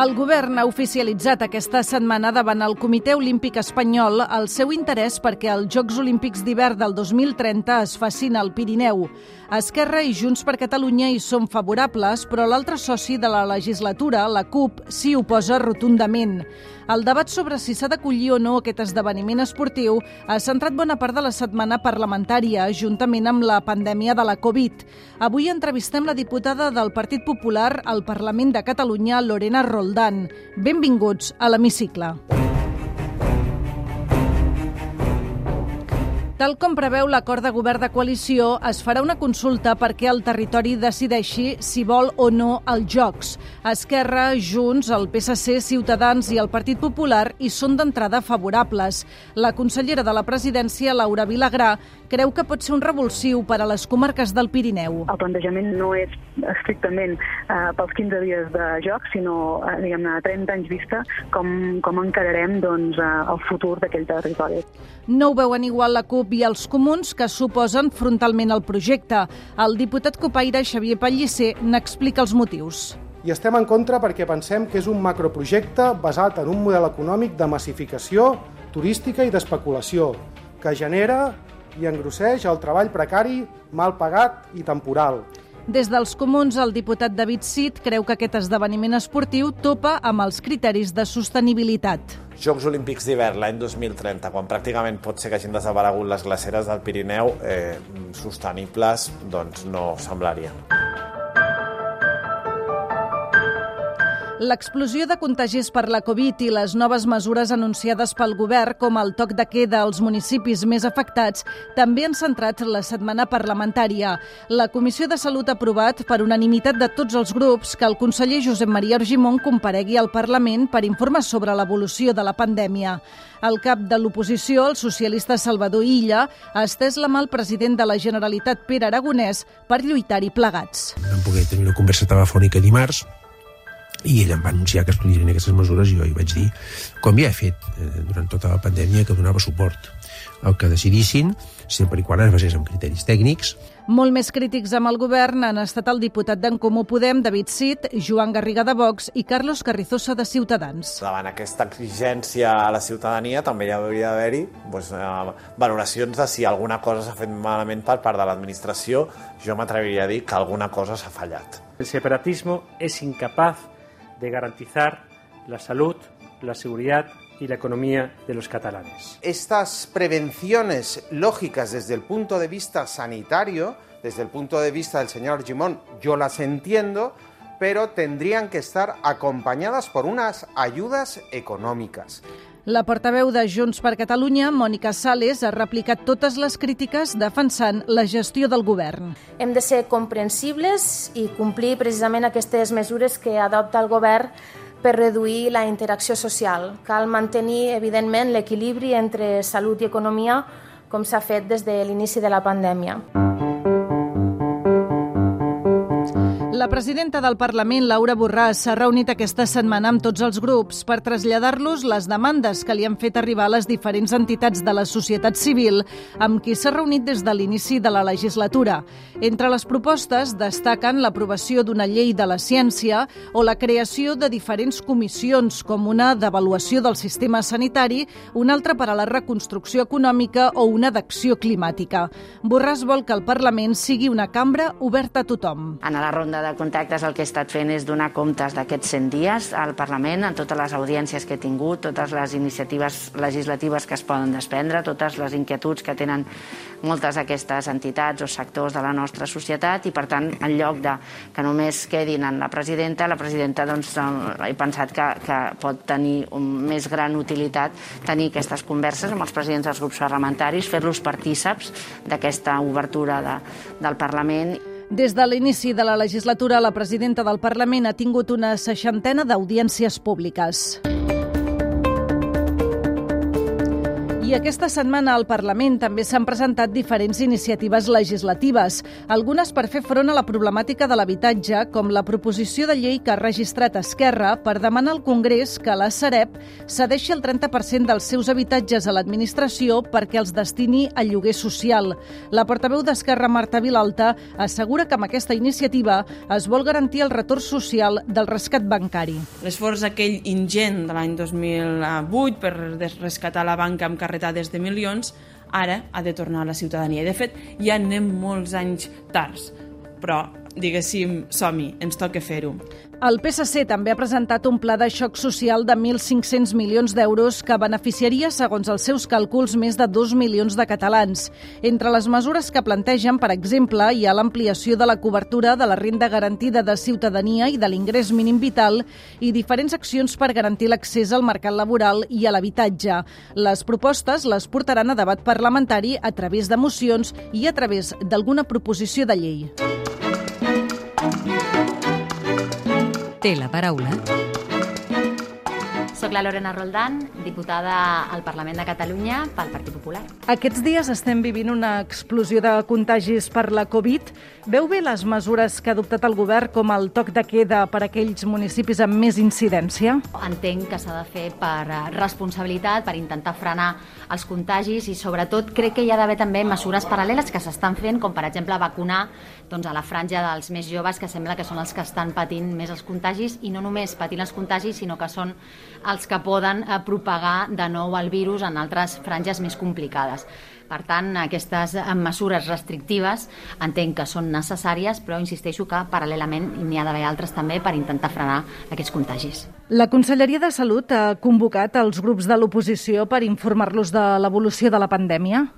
El govern ha oficialitzat aquesta setmana davant el Comitè Olímpic Espanyol el seu interès perquè els Jocs Olímpics d'hivern del 2030 es facin al Pirineu. Esquerra i Junts per Catalunya hi són favorables, però l'altre soci de la legislatura, la CUP, s'hi oposa rotundament. El debat sobre si s'ha d'acollir o no aquest esdeveniment esportiu ha centrat bona part de la setmana parlamentària, juntament amb la pandèmia de la Covid. Avui entrevistem la diputada del Partit Popular al Parlament de Catalunya, Lorena Roldán. Benvinguts a l'Hemicicle. Tal com preveu l'acord de govern de coalició, es farà una consulta perquè el territori decideixi si vol o no els Jocs. Esquerra, Junts, el PSC, Ciutadans i el Partit Popular hi són d'entrada favorables. La consellera de la presidència, Laura Vilagrà, creu que pot ser un revulsiu per a les comarques del Pirineu. El plantejament no és estrictament eh, pels 15 dies de Jocs, sinó eh, diguem-ne a 30 anys vista com, com encararem doncs, eh, el futur d'aquell territori. No ho veuen igual la CUP i els comuns que suposen frontalment el projecte. El diputat copaire Xavier Pellicer n'explica els motius. I estem en contra perquè pensem que és un macroprojecte basat en un model econòmic de massificació turística i d'especulació, que genera i engrosseix el treball precari, mal pagat i temporal. Des dels comuns, el diputat David Cid creu que aquest esdeveniment esportiu topa amb els criteris de sostenibilitat. Jocs Olímpics d'hivern l'any 2030, quan pràcticament pot ser que hagin desaparegut les glaceres del Pirineu, eh, sostenibles doncs no semblarien. L'explosió de contagis per la Covid i les noves mesures anunciades pel govern, com el toc de queda als municipis més afectats, també han centrat la setmana parlamentària. La Comissió de Salut ha aprovat, per unanimitat de tots els grups, que el conseller Josep Maria Argimon comparegui al Parlament per informar sobre l'evolució de la pandèmia. El cap de l'oposició, el socialista Salvador Illa, ha estès la mà al president de la Generalitat, Pere Aragonès, per lluitar-hi plegats. Vam poder tenir una conversa telefònica dimarts, i ell em va anunciar que es prenien aquestes mesures i jo hi vaig dir, com ja he fet eh, durant tota la pandèmia, que donava suport al que decidissin, sempre i quan es basés en criteris tècnics. Molt més crítics amb el govern han estat el diputat d'en Comú Podem, David Cid, Joan Garriga de Vox i Carlos Carrizosa de Ciutadans. Davant aquesta exigència a la ciutadania també hi hauria d'haver-hi doncs, eh, valoracions de si alguna cosa s'ha fet malament per part de l'administració. Jo m'atreviria a dir que alguna cosa s'ha fallat. El separatismo es incapaz de garantizar la salud, la seguridad y la economía de los catalanes. Estas prevenciones lógicas desde el punto de vista sanitario, desde el punto de vista del señor Gimón, yo las entiendo, pero tendrían que estar acompañadas por unas ayudas económicas. La portaveu de Junts per Catalunya, Mònica Sales, ha replicat totes les crítiques defensant la gestió del govern. Hem de ser comprensibles i complir precisament aquestes mesures que adopta el govern per reduir la interacció social. Cal mantenir, evidentment, l'equilibri entre salut i economia, com s'ha fet des de l'inici de la pandèmia. La presidenta del Parlament, Laura Borràs, s'ha reunit aquesta setmana amb tots els grups per traslladar-los les demandes que li han fet arribar a les diferents entitats de la societat civil amb qui s'ha reunit des de l'inici de la legislatura. Entre les propostes destaquen l'aprovació d'una llei de la ciència o la creació de diferents comissions, com una d'avaluació del sistema sanitari, una altra per a la reconstrucció econòmica o una d'acció climàtica. Borràs vol que el Parlament sigui una cambra oberta a tothom. En la ronda de contactes el que he estat fent és donar comptes d'aquests 100 dies al Parlament, en totes les audiències que he tingut, totes les iniciatives legislatives que es poden desprendre, totes les inquietuds que tenen moltes d'aquestes entitats o sectors de la nostra societat i, per tant, en lloc de que només quedin en la presidenta, la presidenta doncs, he pensat que, que pot tenir un, més gran utilitat tenir aquestes converses amb els presidents dels grups parlamentaris, fer-los partíceps d'aquesta obertura de, del Parlament. Des de l'inici de la legislatura, la presidenta del Parlament ha tingut una seixantena d'audiències públiques. I aquesta setmana al Parlament també s'han presentat diferents iniciatives legislatives, algunes per fer front a la problemàtica de l'habitatge, com la proposició de llei que ha registrat Esquerra per demanar al Congrés que la Sareb cedeixi el 30% dels seus habitatges a l'administració perquè els destini a lloguer social. La portaveu d'Esquerra, Marta Vilalta, assegura que amb aquesta iniciativa es vol garantir el retorn social del rescat bancari. L'esforç aquell ingent de l'any 2008 per rescatar la banca amb carretades de milions, ara ha de tornar a la ciutadania. I, de fet, ja anem molts anys tards, però, diguéssim, som-hi, ens toca fer-ho. El PSC també ha presentat un pla de xoc social de 1.500 milions d'euros que beneficiaria, segons els seus càlculs, més de 2 milions de catalans. Entre les mesures que plantegen, per exemple, hi ha l'ampliació de la cobertura de la renda garantida de ciutadania i de l'ingrés mínim vital i diferents accions per garantir l'accés al mercat laboral i a l'habitatge. Les propostes les portaran a debat parlamentari a través de mocions i a través d'alguna proposició de llei. Té la paraula soc la Lorena Roldán, diputada al Parlament de Catalunya pel Partit Popular. Aquests dies estem vivint una explosió de contagis per la Covid. Veu bé les mesures que ha adoptat el govern com el toc de queda per a aquells municipis amb més incidència? Entenc que s'ha de fer per responsabilitat, per intentar frenar els contagis i sobretot crec que hi ha d'haver també mesures paral·leles que s'estan fent, com per exemple vacunar doncs, a la franja dels més joves, que sembla que són els que estan patint més els contagis i no només patint els contagis, sinó que són els que poden eh, propagar de nou el virus en altres franges més complicades. Per tant, aquestes eh, mesures restrictives entenc que són necessàries, però insisteixo que paral·lelament n'hi ha d'haver altres també per intentar frenar aquests contagis. La Conselleria de Salut ha convocat els grups de l'oposició per informar-los de l'evolució de la pandèmia?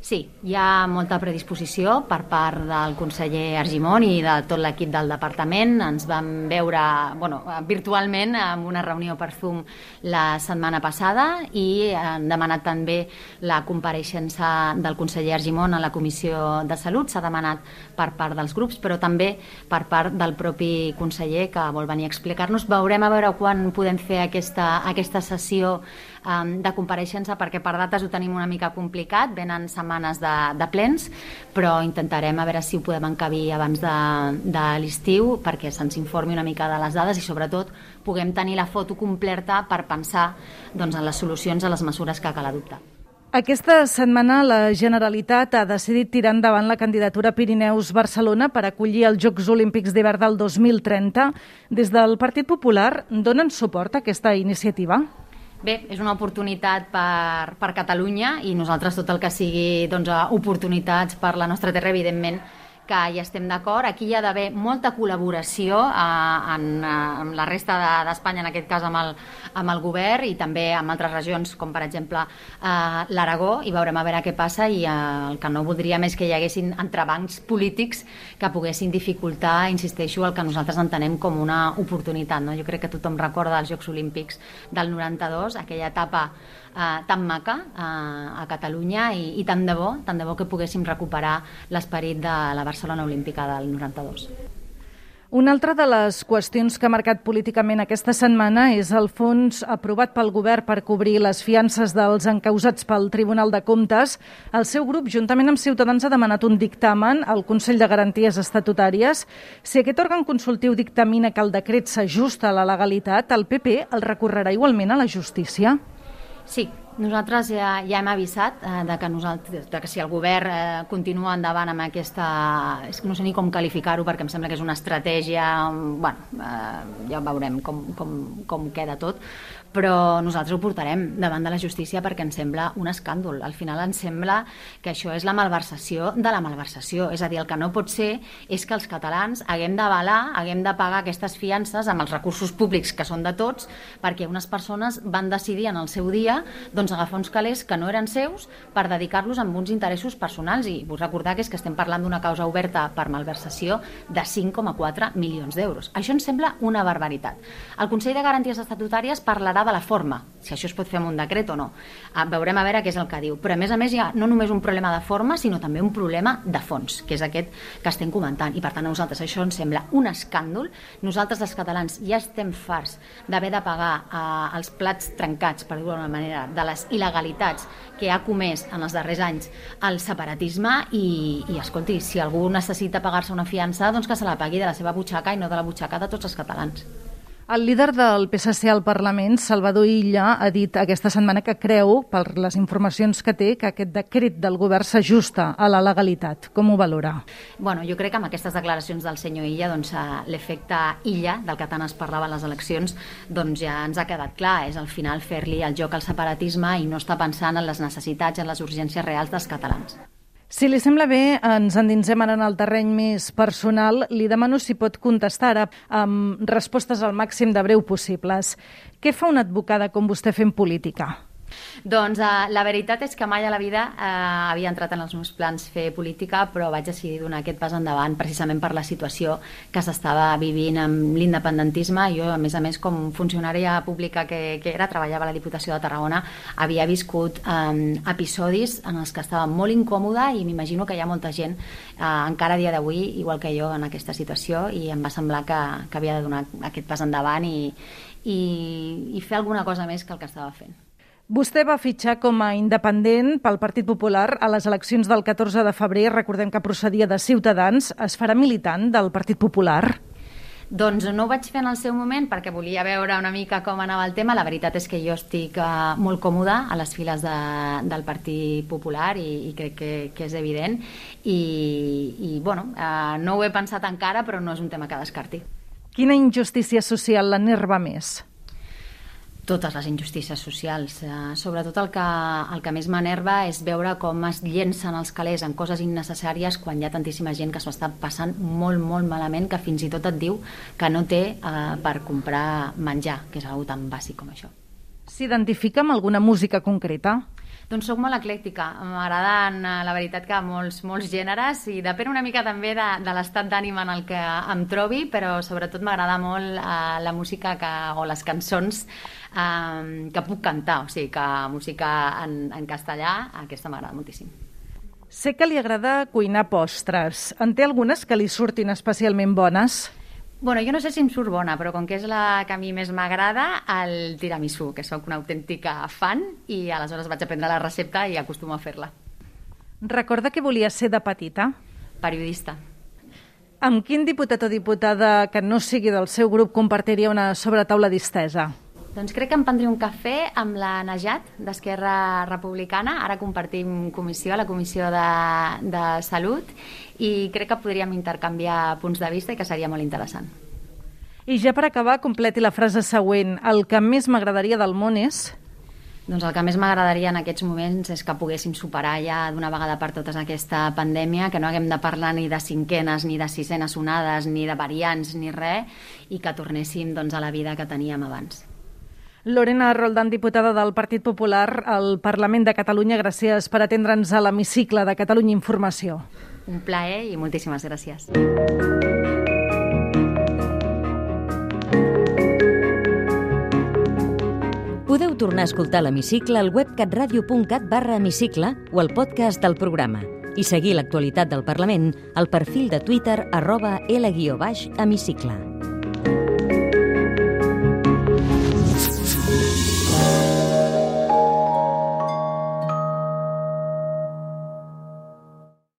Sí, hi ha molta predisposició per part del conseller Argimon i de tot l'equip del departament. Ens vam veure bueno, virtualment en una reunió per Zoom la setmana passada i han demanat també la compareixença del conseller Argimon a la Comissió de Salut. S'ha demanat per part dels grups, però també per part del propi conseller que vol venir a explicar-nos. Veurem a veure quan podem fer aquesta, aquesta sessió um, de compareixença perquè per dates ho tenim una mica complicat, venen setmanes de, de plens, però intentarem a veure si ho podem encabir abans de, de l'estiu perquè se'ns informi una mica de les dades i sobretot puguem tenir la foto completa per pensar doncs, en les solucions a les mesures que cal adoptar. Aquesta setmana la Generalitat ha decidit tirar endavant la candidatura Pirineus-Barcelona per acollir els Jocs Olímpics d'hivern del 2030. Des del Partit Popular donen suport a aquesta iniciativa? Bé, és una oportunitat per, per Catalunya i nosaltres tot el que sigui doncs, oportunitats per la nostra terra, evidentment, que hi estem d'acord. Aquí hi ha d'haver molta col·laboració eh, en, eh, amb la resta d'Espanya, de, en aquest cas amb el, amb el govern i també amb altres regions, com per exemple eh, l'Aragó, i veurem a veure què passa i eh, el que no voldríem és que hi haguessin entrebancs polítics que poguessin dificultar, insisteixo, el que nosaltres entenem com una oportunitat. No? Jo crec que tothom recorda els Jocs Olímpics del 92, aquella etapa eh, tan maca eh, a Catalunya i, i tant de bo, tant de bo que poguéssim recuperar l'esperit de la Barcelona Olímpica del 92. Una altra de les qüestions que ha marcat políticament aquesta setmana és el fons aprovat pel govern per cobrir les fiances dels encausats pel Tribunal de Comptes. El seu grup, juntament amb Ciutadans, ha demanat un dictamen al Consell de Garanties Estatutàries. Si aquest òrgan consultiu dictamina que el decret s'ajusta a la legalitat, el PP el recorrerà igualment a la justícia? Sí, nosaltres ja, ja hem avisat eh, de, que nosaltres, de que si el govern eh, continua endavant amb aquesta... És que no sé ni com qualificar-ho perquè em sembla que és una estratègia... bueno, eh, ja veurem com, com, com queda tot, però nosaltres ho portarem davant de la justícia perquè ens sembla un escàndol. Al final ens sembla que això és la malversació de la malversació. És a dir, el que no pot ser és que els catalans haguem d'avalar, haguem de pagar aquestes fiances amb els recursos públics que són de tots perquè unes persones van decidir en el seu dia doncs, agafar uns calés que no eren seus per dedicar-los amb uns interessos personals i vull recordar que és que estem parlant d'una causa oberta per malversació de 5,4 milions d'euros. Això ens sembla una barbaritat. El Consell de Garanties Estatutàries parlarà agrada la forma, si això es pot fer amb un decret o no. Uh, veurem a veure què és el que diu. Però, a més a més, hi ha no només un problema de forma, sinó també un problema de fons, que és aquest que estem comentant. I, per tant, a nosaltres això ens sembla un escàndol. Nosaltres, els catalans, ja estem farts d'haver de pagar uh, els plats trencats, per dir-ho d'una manera, de les il·legalitats que ha comès en els darrers anys el separatisme i, i escolti, si algú necessita pagar-se una fiança, doncs que se la pagui de la seva butxaca i no de la butxaca de tots els catalans. El líder del PSC al Parlament, Salvador Illa, ha dit aquesta setmana que creu, per les informacions que té, que aquest decret del govern s'ajusta a la legalitat. Com ho valora? Bueno, jo crec que amb aquestes declaracions del senyor Illa, doncs, l'efecte Illa, del que tant es parlava a les eleccions, doncs ja ens ha quedat clar. És al final fer-li el joc al separatisme i no està pensant en les necessitats, en les urgències reals dels catalans. Si li sembla bé, ens endinsem ara en el terreny més personal. Li demano si pot contestar ara amb respostes al màxim de breu possibles. Què fa una advocada com vostè fent política? Doncs uh, la veritat és que mai a la vida uh, havia entrat en els meus plans fer política, però vaig decidir donar aquest pas endavant precisament per la situació que s'estava vivint amb l'independentisme. Jo, a més a més, com funcionària pública que, que era, treballava a la Diputació de Tarragona, havia viscut um, episodis en els que estava molt incòmoda i m'imagino que hi ha molta gent uh, encara a dia d'avui, igual que jo, en aquesta situació i em va semblar que, que havia de donar aquest pas endavant i, i, i fer alguna cosa més que el que estava fent. Vostè va fitxar com a independent pel Partit Popular a les eleccions del 14 de febrer. Recordem que procedia de Ciutadans. Es farà militant del Partit Popular? Doncs no ho vaig fer en el seu moment perquè volia veure una mica com anava el tema. La veritat és que jo estic uh, molt còmoda a les files de, del Partit Popular i, i crec que, que és evident. I, i bueno, uh, no ho he pensat encara, però no és un tema que descarti. Quina injustícia social l'enerva més? Totes les injustícies socials. Eh, sobretot el que, el que més m'enerva és veure com es llencen els calés en coses innecessàries quan hi ha tantíssima gent que s'ho està passant molt, molt malament, que fins i tot et diu que no té eh, per comprar menjar, que és una tan bàsic com això. S'identifica amb alguna música concreta? Doncs sóc molt eclèctica. M'agraden, eh, la veritat, que molts, molts gèneres i depèn una mica també de, de l'estat d'ànim en el que em trobi, però sobretot m'agrada molt uh, la música que, o les cançons um, que puc cantar, o sigui, que música en, en castellà, aquesta m'agrada moltíssim. Sé que li agrada cuinar postres. En té algunes que li surtin especialment bones? Bueno, jo no sé si em surt bona, però com que és la que a mi més m'agrada, el tiramisú, que sóc una autèntica fan i aleshores vaig aprendre la recepta i acostumo a fer-la. Recorda que volia ser de petita? Periodista. Amb quin diputat o diputada que no sigui del seu grup compartiria una sobretaula distesa? Doncs crec que em prendré un cafè amb la Najat, d'Esquerra Republicana. Ara compartim comissió, a la Comissió de, de Salut, i crec que podríem intercanviar punts de vista i que seria molt interessant. I ja per acabar, completi la frase següent. El que més m'agradaria del món és... Doncs el que més m'agradaria en aquests moments és que poguéssim superar ja d'una vegada per totes aquesta pandèmia, que no haguem de parlar ni de cinquenes, ni de sisenes onades, ni de variants, ni res, i que tornéssim doncs, a la vida que teníem abans. Lorena Roldán, diputada del Partit Popular al Parlament de Catalunya, gràcies per atendre'ns a l'hemicicle de Catalunya Informació. Un plaer i moltíssimes gràcies. Podeu tornar a escoltar l'hemicicle al web catradio.cat barra hemicicle o al podcast del programa i seguir l'actualitat del Parlament al perfil de Twitter arroba L-hemicicle.